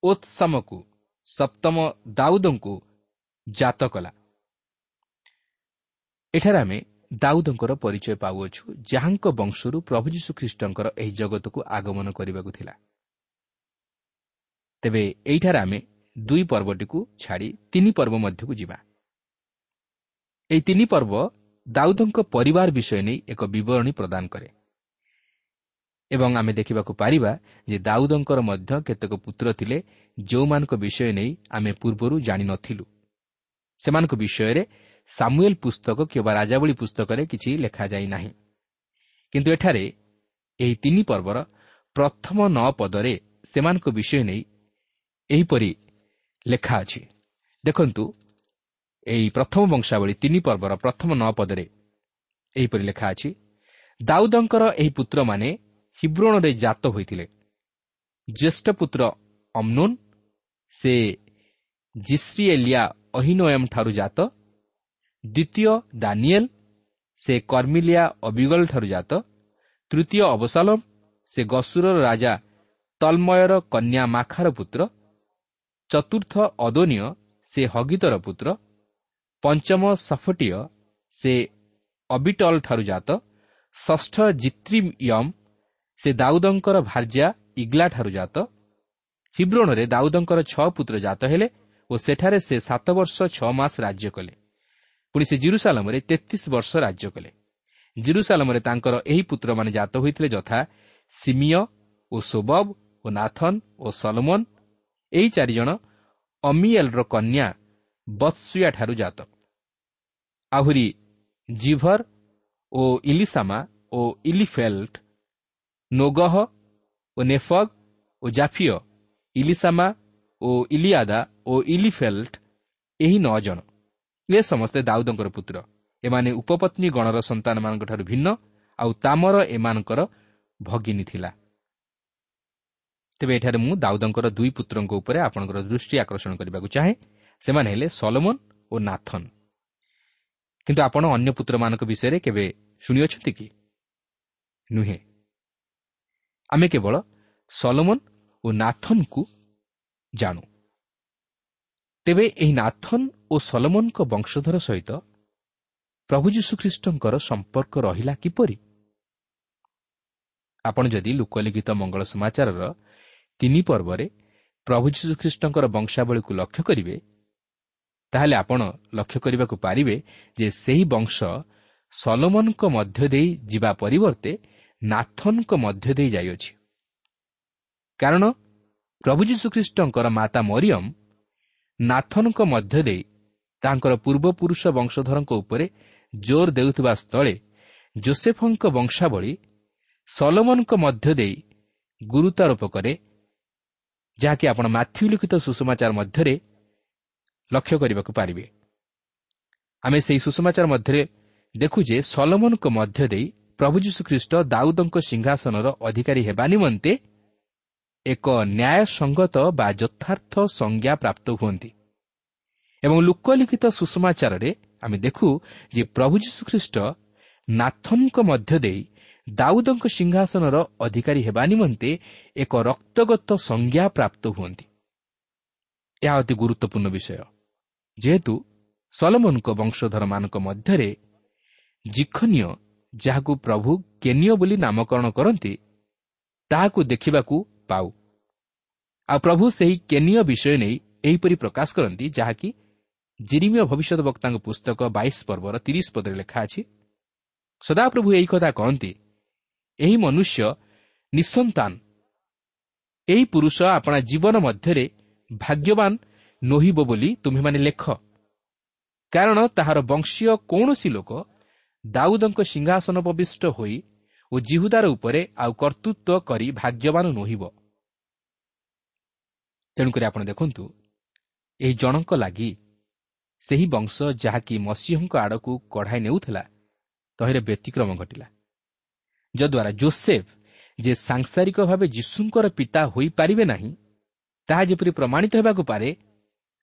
ଓତ୍ସମକୁ ସପ୍ତମ ଦାଉଦଙ୍କୁ ଜାତ କଲା। ଏଠାରେ ଆମେ ଦାଉଦଙ୍କର ପରିଚୟ ପାଉଅଛୁ ଯାହାଙ୍କ ବଂଶରୁ ପ୍ରଭୁ ଯୀଶୁଖ୍ରୀଷ୍ଟଙ୍କର ଏହି ଜଗତକୁ ଆଗମନ କରିବାକୁ ଥିଲା। ତେବେ ଏଇଠାରେ ଆମେ ଦୁଇ ପର୍ବଟିକୁ ଛାଡ଼ି ତିନି ପର୍ବ ମଧ୍ୟକୁ ଯିବା। ଏହି ତିନି ପର୍ବ ଦାଉଦଙ୍କ ପରିବାର ବିଷୟ ନେଇ ଏକ ବିବରଣୀ ପ୍ରଦାନ କରେ। ଏବଂ ଆମେ ଦେଖିବାକୁ ପାରିବା ଯେ ଦାଉଦଙ୍କର ମଧ୍ୟ କେତେକ ପୁତ୍ର ଥିଲେ ଯେଉଁମାନଙ୍କ ବିଷୟ ନେଇ ଆମେ ପୂର୍ବରୁ ଜାଣିନଥିଲୁ। ସେମାନଙ୍କ ବିଷୟରେ ସାମୁଏଲ ପୁସ୍ତକ କିମ୍ବା ରାଜାବଳୀ ପୁସ୍ତକରେ କିଛି ଲେଖାଯାଇ ନାହିଁ। କିନ୍ତୁ ଏଠାରେ ଏହି ତିନି ପର୍ବର ପ୍ରଥମ ନଅ ପଦରେ ସେମାନଙ୍କ ବିଷୟ ନେଇ ଏହିପରି ଲେଖା ଅଛି। ଦେଖନ୍ତୁ ଏହି ପ୍ରଥମ ବଂଶାବଳୀ ତିନି ପର୍ବର ପ୍ରଥମ ନଅ ପଦରେ ଏହିପରି ଲେଖା ଅଛି ଦାଉଦଙ୍କର ଏହି ପୁତ୍ରମାନେ ହିବ୍ରୋଣରେ ଜାତ ହୋଇଥିଲେ। ଜ୍ୟେଷ୍ଠ ପୁତ୍ର ଅମ୍ନୁନ୍ ସେ ଜିଶ୍ରିଏଲିଆ ଅହିନୋଏମ୍ ଠାରୁ ଜାତ ଦ୍ୱିତୀୟ ଦାନିଏଲ ସେ କର୍ମିଲିଆ ଅବିଗଲଠାରୁ ଜାତ। ତୃତୀୟ ଅବସାଲମ ସେ ଗସୁରର ରାଜା ତଲ୍ମୟର କନ୍ୟା ମାଖାର ପୁତ୍ର। ଚତୁର୍ଥ ଅଦୋନୀୟ ସେ ହଗିତର ପୁତ୍ର। ପଞ୍ଚମ ସଫଟିୟ ସେ ଅବିଟଲ୍ଠାରୁ ଜାତ। ଷଷ୍ଠ ଜିତ୍ରିୟମ୍ ସେ ଦାଉଦଙ୍କର ଭାର୍ଯ୍ୟା ଇଗ୍ଲାଠାରୁ ଜାତ। ହିବ୍ରୋଣରେ ଦାଉଦଙ୍କର ଛଅ ପୁତ୍ର ଜାତ ହେଲେ ଓ ସେଠାରେ ସେ ସାତ ବର୍ଷ ଛଅ ମାସ ରାଜ୍ୟ କଲେ। ପୁଣି ସେ ଜିରୁସାଲମରେ ତେତିଶ ବର୍ଷ ରାଜ୍ୟ କଲେ। ଜିରୁସାଲମରେ ତାଙ୍କର ଏହି ପୁତ୍ରମାନେ ଜାତ ହୋଇଥିଲେ ଯଥା ସିମିୟ ଓ ସୋବବ ଓ ନାଥନ ଓ ସଲମନ। ଏହି ଚାରିଜଣ ଅମିଏଲ୍ର କନ୍ୟା ବତ୍ସୁୟାଠାରୁ ଜାତ। ଆହୁରି ଜିଭର ଓ ଇଲିସାମା ଓ ଇଲିଫେଲ୍ଟ ନୋଗହ ଓ ନେଫଗ ଓ ଜାଫିଅ ଇଲିସାମା ଓ ଇଲିଆଦା ଓ ଇଲିଫେଲ୍ଟ ଏହି ନଅ ଜଣ। ଏ ସମସ୍ତେ ଦାଉଦଙ୍କର ପୁତ୍ର। ଏମାନେ ଉପପତ୍ନୀ ଗଣର ସନ୍ତାନମାନଙ୍କଠାରୁ ଭିନ୍ନ ଆଉ ତାମର ଏମାନଙ୍କର ଭଗିନୀ ଥିଲା। ତେବେ ଏଠାରେ ମୁଁ ଦାଉଦଙ୍କର ଦୁଇ ପୁତ୍ରଙ୍କ ଉପରେ ଆପଣଙ୍କର ଦୃଷ୍ଟି ଆକର୍ଷଣ କରିବାକୁ ଚାହେଁ। ସେମାନେ ହେଲେ ସଲମନ ଓ ନାଥନ। କିନ୍ତୁ ଆପଣ ଅନ୍ୟ ପୁତ୍ରମାନଙ୍କ ବିଷୟରେ କେବେ ଶୁଣିଅଛନ୍ତି କି? ନୁହେଁ। ଆମେ କେବଳ ସଲମନ ଓ ନାଥନକୁ ଜାଣୁ। ତେବେ ଏହି ନାଥନ ଓ ସଲମନଙ୍କ ବଂଶଧର ସହିତ ପ୍ରଭୁ ଯୀଶୁଖ୍ରୀଷ୍ଟଙ୍କର ସମ୍ପର୍କ ରହିଲା କିପରି? ଆପଣ ଯଦି ଲୋକଲିଖିତ ମଙ୍ଗଳ ସମାଚାରର ତିନି ପର୍ବରେ ପ୍ରଭୁ ଯୀଶୁଖ୍ରୀଷ୍ଟଙ୍କର ବଂଶାବଳୀକୁ ଲକ୍ଷ୍ୟ କରିବେ ତାହେଲେ ଆପଣ ଲକ୍ଷ୍ୟ କରିବାକୁ ପାରିବେ ଯେ ସେହି ବଂଶ ସଲୋମନଙ୍କ ମଧ୍ୟ ଦେଇ ଯିବା ପରିବର୍ତ୍ତେ ନାଥନଙ୍କ ମଧ୍ୟ ଦେଇ ଯାଇଅଛି। କାରଣ ପ୍ରଭୁ ଯୀଶୁଖ୍ରୀଷ୍ଟଙ୍କର ମାତା ମରିୟମ ନାଥନଙ୍କ ମଧ୍ୟ ଦେଇ ତାଙ୍କର ପୂର୍ବପୁରୁଷ ବଂଶଧରଙ୍କ ଉପରେ ଜୋର ଦେଉଥିବା ସ୍ଥଳେ ଜୋସେଫଙ୍କ ବଂଶାବଳୀ ସଲୋମନଙ୍କ ମଧ୍ୟ ଦେଇ ଗୁରୁତ୍ୱାରୋପ କରେ ଯାହାକି ଆପଣ ମାଥ୍ୟୁ ଲିଖିତ ସୁଷମାଚାର ମଧ୍ୟରେ ଲକ୍ଷ୍ୟ କରିବାକୁ ପାରିବେ। ଆମେ ସେହି ସୁଷମାଚାର ମଧ୍ୟରେ ଦେଖୁ ଯେ ସଲମନଙ୍କ ମଧ୍ୟ ଦେଇ ପ୍ରଭୁ ଯୀଶୁଖ୍ରୀଷ୍ଟ ଦାଉଦଙ୍କ ସିଂହାସନର ଅଧିକାରୀ ହେବା ନିମନ୍ତେ ଏକ ନ୍ୟାୟସଙ୍ଗତ ବା ଯଥାର୍ଥ ସଂଜ୍ଞା ପ୍ରାପ୍ତ ହୁଅନ୍ତି। ଏବଂ ଲୋକଲିଖିତ ସୁଷମାଚାରରେ ଆମେ ଦେଖୁ ଯେ ପ୍ରଭୁ ଯୀଶୁଖ୍ରୀଷ୍ଟ ନାଥଙ୍କ ମଧ୍ୟ ଦେଇ ଦାଉଦଙ୍କ ସିଂହାସନର ଅଧିକାରୀ ହେବା ନିମନ୍ତେ ଏକ ରକ୍ତଗତ ସଂଜ୍ଞା ପ୍ରାପ୍ତ ହୁଅନ୍ତି। ଏହା ଅତି ଗୁରୁତ୍ୱପୂର୍ଣ୍ଣ ବିଷୟ। ଯେହେତୁ ସଲମନଙ୍କ ବଂଶଧରମାନଙ୍କ ମଧ୍ୟରେ ଜିଖନୀୟ ଯାହାକୁ ପ୍ରଭୁ କେନିୟ ବୋଲି ନାମକରଣ କରନ୍ତି ତାହାକୁ ଦେଖିବାକୁ ପାଉ। ଆଉ ପ୍ରଭୁ ସେହି କେନିୟ ବିଷୟ ନେଇ ଏହିପରି ପ୍ରକାଶ କରନ୍ତି ଯାହାକି ଜିରିମୀୟ ଭବିଷ୍ୟତ ବକ୍ତାଙ୍କ ପୁସ୍ତକ ବାଇଶ ପର୍ବର ତିରିଶ ପଦରେ ଲେଖା ଅଛି। ସଦାପ୍ରଭୁ ଏହି କଥା କହନ୍ତି ଏହି ମନୁଷ୍ୟ ନିଃସନ୍ତାନ। ଏହି ପୁରୁଷ ଆପଣା ଜୀବନ ମଧ୍ୟରେ ଭାଗ୍ୟବାନ ନୋହିବ ବୋଲି ତୁମେମାନେ ଲେଖ। କାରଣ ତାହାର ବଂଶୀୟ କୌଣସି ଲୋକ ଦାଉଦଙ୍କ ସିଂହାସନ ପ୍ରବିଷ୍ଟ ହୋଇ ଓ ଜିହୁଦାର ଉପରେ ଆଉ କର୍ତ୍ତୃତ୍ୱ କରି ଭାଗ୍ୟବାନ ନୋହିବ। ତେଣୁକରି ଆପଣ ଦେଖନ୍ତୁ ଏହି ଜଣଙ୍କ ଲାଗି ସେହି ବଂଶ ଯାହାକି ମସିହଙ୍କ ଆଡ଼କୁ କଢ଼ାଇ ନେଉଥିଲା ତହିଁରେ ବ୍ୟତିକ୍ରମ ଘଟିଲା। ଯଦ୍ୱାରା ଜୋସେଫ ଯେ ସାଂସାରିକ ଭାବେ ଯୀଶୁଙ୍କର ପିତା ହୋଇପାରିବେ ନାହିଁ ତାହା ଯେପରି ପ୍ରମାଣିତ ହେବାକୁ ପାରେ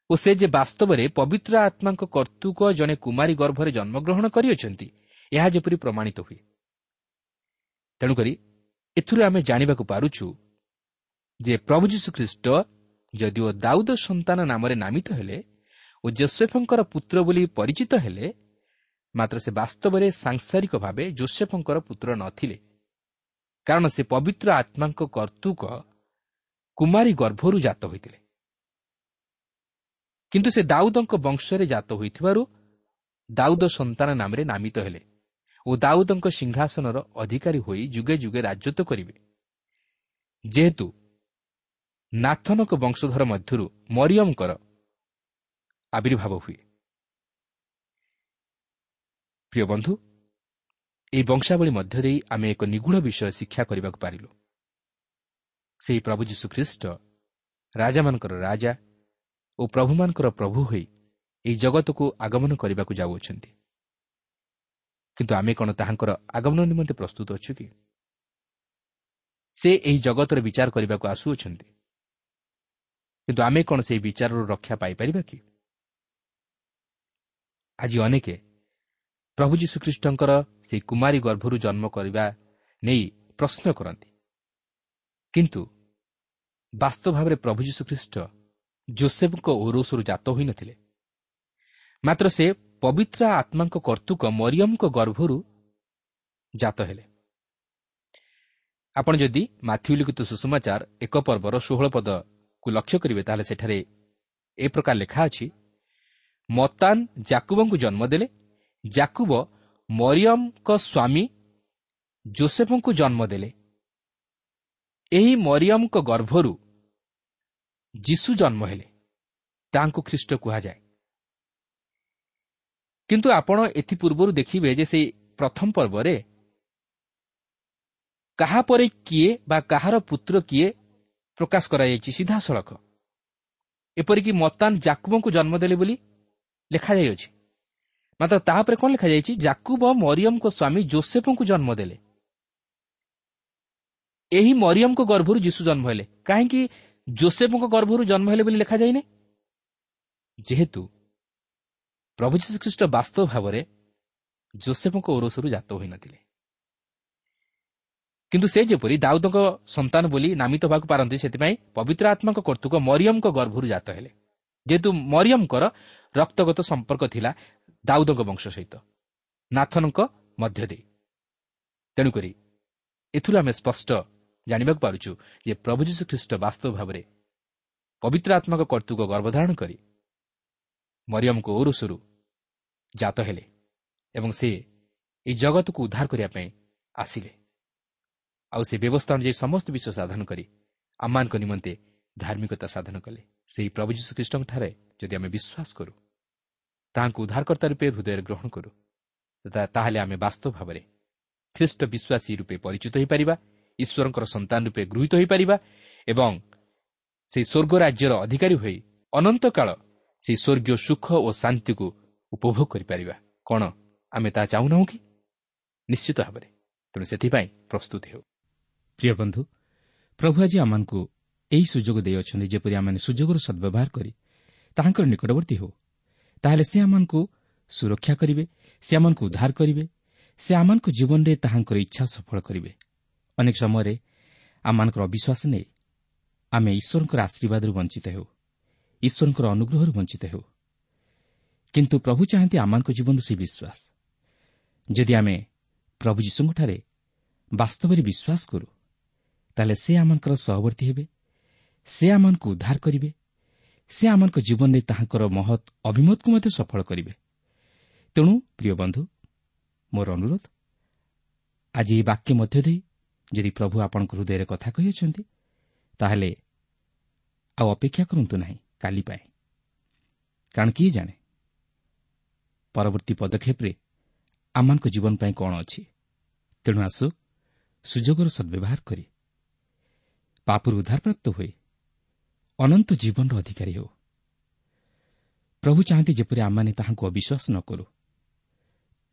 ଓ ସେ ଯେ ବାସ୍ତବରେ ପବିତ୍ର ଆତ୍ମାଙ୍କ କର୍ତ୍ତୃକ ଜଣେ କୁମାରୀ ଗର୍ଭରେ ଜନ୍ମଗ୍ରହଣ କରିଅଛନ୍ତି ଏହା ଯେପରି ପ୍ରମାଣିତ ହୁଏ। ତେଣୁକରି ଏଥିରୁ ଆମେ ଜାଣିବାକୁ ପାରୁଛୁ ଯେ ପ୍ରଭୁ ଯୀଶୁଖ୍ରୀଷ୍ଟ ଯଦିଓ ଦାଉଦ ସନ୍ତାନ ନାମରେ ନାମିତ ହେଲେ ଓ ଜୋସେଫଙ୍କର ପୁତ୍ର ବୋଲି ପରିଚିତ ହେଲେ ମାତ୍ର ସେ ବାସ୍ତବରେ ସାଂସାରିକ ଭାବେ ଜୋସେଫଙ୍କର ପୁତ୍ର ନଥିଲେ କାରଣ ସେ ପବିତ୍ର ଆତ୍ମାଙ୍କ କର୍ତ୍ତୃକ କୁମାରୀ ଗର୍ଭରୁ ଜାତ ହୋଇଥିଲେ କିନ୍ତୁ ସେ ଦାଉଦଙ୍କ ବଂଶରେ ଜାତ ହୋଇଥିବାରୁ ଦାଉଦ ସନ୍ତାନ ନାମରେ ନାମିତ ହେଲେ ଓ ଦାଉଦଙ୍କ ସିଂହାସନର ଅଧିକାରୀ ହୋଇ ଯୁଗେ ଯୁଗେ ରାଜତ୍ୱ କରିବେ ଯେହେତୁ ନାଥନଙ୍କ ବଂଶଧର ମଧ୍ୟରୁ ମରିୟମଙ୍କର ଆବିର୍ଭାବ ହୁଏ। ପ୍ରିୟ ବନ୍ଧୁ ଏହି ବଂଶାବଳୀ ମଧ୍ୟ ଦେଇ ଆମେ ଏକ ନିଗୁଢ଼ ବିଷୟ ଶିକ୍ଷା କରିବାକୁ ପାରିଲୁ। ସେହି ପ୍ରଭୁ ଯୀଶୁଖ୍ରୀଷ୍ଟ ରାଜାମାନଙ୍କର ରାଜା ଓ ପ୍ରଭୁମାନଙ୍କର ପ୍ରଭୁ ହୋଇ ଏହି ଜଗତକୁ ଆଗମନ କରିବାକୁ ଯାଉଅଛନ୍ତି। କିନ୍ତୁ ଆମେ କ'ଣ ତାହାଙ୍କର ଆଗମନ ନିମନ୍ତେ ପ୍ରସ୍ତୁତ ଅଛୁ କି? ସେ ଏହି ଜଗତର ବିଚାର କରିବାକୁ ଆସୁଅଛନ୍ତି। କିନ୍ତୁ ଆମେ କ'ଣ ସେହି ବିଚାରରୁ ରକ୍ଷା ପାଇପାରିବା କି? ଆଜି ଅନେକ ପ୍ରଭୁ ଯୀଶୁଖ୍ରୀଷ୍ଟଙ୍କର ସେହି କୁମାରୀ ଗର୍ଭରୁ ଜନ୍ମ କରିବା ନେଇ ପ୍ରଶ୍ନ କରନ୍ତି। କିନ୍ତୁ ବାସ୍ତବ ଭାବରେ ପ୍ରଭୁ ଯୀଶୁଖ୍ରୀଷ୍ଟ ଜୋସେଫଙ୍କ ଓରୋଷରୁ ଜାତ ହୋଇନଥିଲେ। ମାତ୍ର ସେ ପବିତ୍ର ଆତ୍ମାଙ୍କ କର୍ତ୍ତୃକ ମରିୟମଙ୍କ ଗର୍ଭରୁ ଜାତ ହେଲେ। ଆପଣ ଯଦି ମାଥ୍ୟୁ ଲିଖିତ ସୁଷମାଚାର ଏକ ପର୍ବର ଷୋହଳ ପଦକୁ ଲକ୍ଷ୍ୟ କରିବେ ତାହେଲେ ସେଠାରେ ଏ ପ୍ରକାର ଲେଖା ଅଛି ମତାନ ଜାକୁବଙ୍କୁ ଜନ୍ମ ଦେଲେ ଜାକୁବ ମରିୟମଙ୍କ ସ୍ୱାମୀ ଜୋସେଫଙ୍କୁ ଜନ୍ମ ଦେଲେ। ଏହି ମରିୟମଙ୍କ ଗର୍ଭରୁ ଯୀଶୁ ଜନ୍ମ ହେଲେ ତାହାଙ୍କୁ ଖ୍ରୀଷ୍ଟ କୁହାଯାଏ। କିନ୍ତୁ ଆପଣ ଏଥିପୂର୍ବରୁ ଦେଖିବେ ଯେ ସେହି ପ୍ରଥମ ପର୍ବରେ କାହା ପରେ କିଏ ବା କାହାର ପୁତ୍ର କିଏ ପ୍ରକାଶ କରାଯାଇଛି ସିଧାସଳଖ। ଏପରିକି ମତାନ ଜାକୁବଙ୍କୁ ଜନ୍ମ ଦେଲେ ବୋଲି ଲେଖାଯାଇଅଛି ମାତ୍ର ତାହାପରେ କ'ଣ ଲେଖାଯାଇଛି? ଜାକୁବ ମରିୟମଙ୍କ ସ୍ୱାମୀ ଜୋସେଫଙ୍କୁ ଜନ୍ମ ଦେଲେ। ଏହି ମରିୟମଙ୍କ ଗର୍ଭରୁ ଯୀଶୁ ଜନ୍ମ ହେଲେ। କାହିଁକି ଜୋସେଫଙ୍କ ଗର୍ଭରୁ ଜନ୍ମ ହେଲେ ବୋଲି ଲେଖାଯାଇନି? ଯେହେତୁ ପ୍ରଭୁ ଶ୍ରୀଖ୍ରୀଷ୍ଟ ବାସ୍ତବ ଭାବରେ ଜୋସେଫଙ୍କ ଓରସରୁ ଜାତ ହୋଇନଥିଲେ। କିନ୍ତୁ ସେ ଯେପରି ଦାଉଦଙ୍କ ସନ୍ତାନ ବୋଲି ନାମିତ ହେବାକୁ ପାରନ୍ତି ସେଥିପାଇଁ ପବିତ୍ର ଆତ୍ମାଙ୍କ କର୍ତ୍ତୃକ ମରିୟମଙ୍କ ଗର୍ଭରୁ ଜାତ ହେଲେ। ଯେହେତୁ ମରିୟମଙ୍କର ରକ୍ତଗତ ସମ୍ପର୍କ ଥିଲା ଦାଉଦଙ୍କ ବଂଶ ସହିତ ନାଥନଙ୍କ ମଧ୍ୟ ଦେଇ। ତେଣୁକରି ଏଥିରୁ ଆମେ ସ୍ପଷ୍ଟ ଜାଣିବାକୁ ପାରୁଛୁ ଯେ ପ୍ରଭୁ ଯୀଶୁ ଖ୍ରୀଷ୍ଟ ବାସ୍ତବ ଭାବରେ ପବିତ୍ର ଆତ୍ମାଙ୍କ କର୍ତ୍ତୃକ ଗର୍ଭଧାରଣ କରି ମରିୟମଙ୍କୁ ଓରୁଷରୁ ଜାତ ହେଲେ ଏବଂ ସେ ଏହି ଜଗତକୁ ଉଦ୍ଧାର କରିବା ପାଇଁ ଆସିଲେ। ଆଉ ସେ ବ୍ୟବସ୍ଥା ଅନୁଯାୟୀ ସମସ୍ତ ବିଷୟ ସାଧନ କରି ଆମମାନଙ୍କ ନିମନ୍ତେ ଧାର୍ମିକତା ସାଧନ କଲେ। ସେହି ପ୍ରଭୁ ଯୀଶୁଖ୍ରୀଷ୍ଟଙ୍କଠାରେ ଯଦି ଆମେ ବିଶ୍ୱାସ କରୁ ତାହାଙ୍କୁ ଉଦ୍ଧାରକର୍ତ୍ତା ରୂପେ ହୃଦୟରେ ଗ୍ରହଣ କରୁ ତାହେଲେ ଆମେ ବାସ୍ତବ ଭାବରେ ଖ୍ରୀଷ୍ଟ ବିଶ୍ୱାସୀ ରୂପେ ପରିଚିତ ହୋଇପାରିବା ଈଶ୍ୱରଙ୍କର ସନ୍ତାନ ରୂପେ ଗୃହୀତ ହୋଇପାରିବା ଏବଂ ସେହି ସ୍ୱର୍ଗ ରାଜ୍ୟର ଅଧିକାରୀ ହୋଇ ଅନନ୍ତ କାଳ ସେହି ସ୍ୱର୍ଗୀୟ ସୁଖ ଓ ଶାନ୍ତିକୁ ଉପଭୋଗ କରିପାରିବା। କ'ଣ ଆମେ ତାହା ଚାହୁଁନାହୁଁ କି? ନିଶ୍ଚିତ ଭାବରେ। ତେଣୁ ସେଥିପାଇଁ ପ୍ରସ୍ତୁତ ହେଉ। ପ୍ରିୟ ବନ୍ଧୁ ପ୍ରଭୁ ଆଜି ଆମମାନଙ୍କୁ ଏହି ସୁଯୋଗ ଦେଇଅଛନ୍ତି ଯେପରି ଆମମାନେ ସୁଯୋଗର ସଦ୍ବ୍ୟବହାର କରି ତାହାଙ୍କର ନିକଟବର୍ତ୍ତୀ ହେଉ। ତାହେଲେ ସେ ଆମମାନଙ୍କୁ ସୁରକ୍ଷା କରିବେ ସେ ଆମମାନଙ୍କୁ ଉଦ୍ଧାର କରିବେ ସେ ଆମମାନଙ୍କ ଜୀବନରେ ତାହାଙ୍କର ଇଚ୍ଛା ସଫଳ କରିବେ। ଅନେକ ସମୟରେ ଆମମାନଙ୍କର ଅବିଶ୍ୱାସ ନେଇ ଆମେ ଈଶ୍ୱରଙ୍କର ଆଶୀର୍ବାଦରୁ ବଞ୍ଚିତ ହେଉ ଈଶ୍ୱରଙ୍କର ଅନୁଗ୍ରହରୁ ବଞ୍ଚିତ ହେଉ। କିନ୍ତୁ ପ୍ରଭୁ ଚାହାନ୍ତି ଆମମାନଙ୍କ ଜୀବନରୁ ସେହି ବିଶ୍ୱାସ। ଯଦି ଆମେ ପ୍ରଭୁ ଯୀଶୁଙ୍କଠାରେ ବାସ୍ତବରେ ବିଶ୍ୱାସ କରୁ ତାହେଲେ ସେ ଆମଙ୍କର ସହବର୍ତ୍ତୀ ହେବେ। ସେ ଆମମାନଙ୍କୁ ଉଦ୍ଧାର କରିବେ। ସେ ଆମମାନଙ୍କ ଜୀବନରେ ତାହାଙ୍କର ମହତ୍ ଅଭିମତକୁ ମଧ୍ୟ ସଫଳ କରିବେ। ତେଣୁ ପ୍ରିୟ ବନ୍ଧୁ ମୋର ଅନୁରୋଧ ଆଜି ଏହି ବାକ୍ୟ ମଧ୍ୟ ଦେଇ ଯଦି ପ୍ରଭୁ ଆପଣଙ୍କ ହୃଦୟରେ କଥା କହିଅଛନ୍ତି ତାହେଲେ ଆଉ ଅପେକ୍ଷା କରନ୍ତୁ ନାହିଁ କାଲି ପାଇଁ। କାରଣ କିଏ ଜାଣେ? ପରବର୍ତ୍ତୀ ପଦକ୍ଷେପରେ ଆମମାନଙ୍କ ଜୀବନ ପାଇଁ କ'ଣ ଅଛି? ତେଣୁ ଆସୁ ସୁଯୋଗର ସଦ୍ବ୍ୟବହାର କରି ପାପରୁ ଉଦ୍ଧାରପ୍ରାପ୍ତ ହୋଇ ଅନନ୍ତ ଜୀବନର ଅଧିକାରୀ ହେଉ। ପ୍ରଭୁ ଚାହାନ୍ତି ଯେପରି ଆମମାନେ ତାହାଙ୍କୁ ଅବିଶ୍ୱାସ ନ କରୁ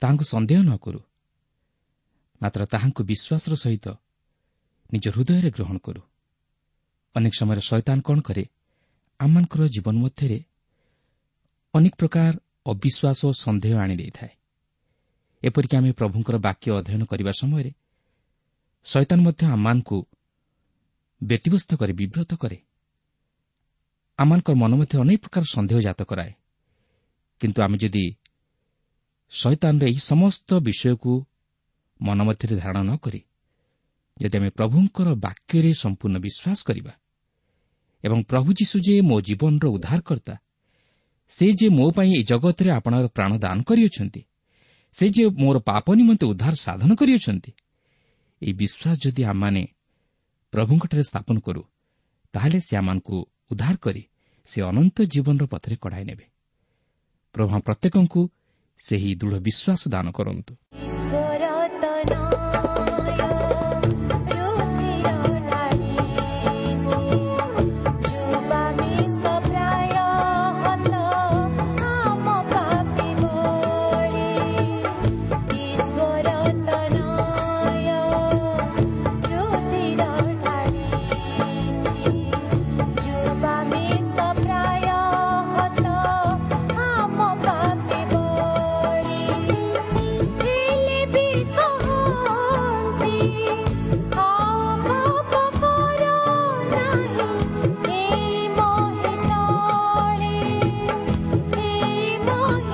ତାହାଙ୍କୁ ସନ୍ଦେହ ନ କରୁ ମାତ୍ର ତାହାଙ୍କୁ ବିଶ୍ୱାସର ସହିତ ନିଜ ହୃଦୟରେ ଗ୍ରହଣ କରୁ। ଅନେକ ସମୟରେ ଶୈତାନ କ'ଣ କରେ ଆମମାନଙ୍କର ଜୀବନ ମଧ୍ୟରେ ଅନେକ ପ୍ରକାର ଅବିଶ୍ୱାସ ଓ ସନ୍ଦେହ ଆଣିଦେଇଥାଏ ଏପରିକି ଆମେ ପ୍ରଭୁଙ୍କର ବାକ୍ୟ ଅଧ୍ୟୟନ କରିବା ସମୟରେ ଶୈତାନ ମଧ୍ୟ ଆମମାନଙ୍କୁ ବ୍ୟତିବ୍ୟସ୍ତ କରି ବିବ୍ରତ କରେ। ଆମମାନଙ୍କର ମନ ମଧ୍ୟ ଅନେକ ପ୍ରକାର ସନ୍ଦେହ ଜାତ କରାଏ। କିନ୍ତୁ ଆମେ ଯଦି ଶୈତାନର ଏହି ସମସ୍ତ ବିଷୟକୁ ମନ ମଧ୍ୟରେ ଧାରଣ ନ କରି ଯଦି ଆମେ ପ୍ରଭୁଙ୍କର ବାକ୍ୟରେ ସମ୍ପୂର୍ଣ୍ଣ ବିଶ୍ୱାସ କରିବା ଏବଂ ପ୍ରଭୁ ଯୀଶୁ ଯେ ମୋ ଜୀବନର ଉଦ୍ଧାରକର୍ତ୍ତା ସେ ଯେ ମୋ ପାଇଁ ଏହି ଜଗତରେ ଆପଣଙ୍କର ପ୍ରାଣ ଦାନ କରିଅଛନ୍ତି ସେ ଯେ ମୋର ପାପ ନିମନ୍ତେ ଉଦ୍ଧାର ସାଧନ କରିଅଛନ୍ତି ଏହି ବିଶ୍ୱାସ ଯଦି ଆମମାନେ ପ୍ରଭୁଙ୍କଠାରେ ସ୍ଥାପନ କରୁ ତାହେଲେ ସେ ଆମମାନଙ୍କୁ ଉଦ୍ଧାର କରି ସେ ଅନନ୍ତ ଜୀବନର ପଥରେ କଢ଼ାଇ ନେବେ। ପ୍ରଭୁ ପ୍ରତ୍ୟେକଙ୍କୁ ସେହି ଦୃଢ଼ ବିଶ୍ୱାସ ଦାନ କରନ୍ତୁ। no.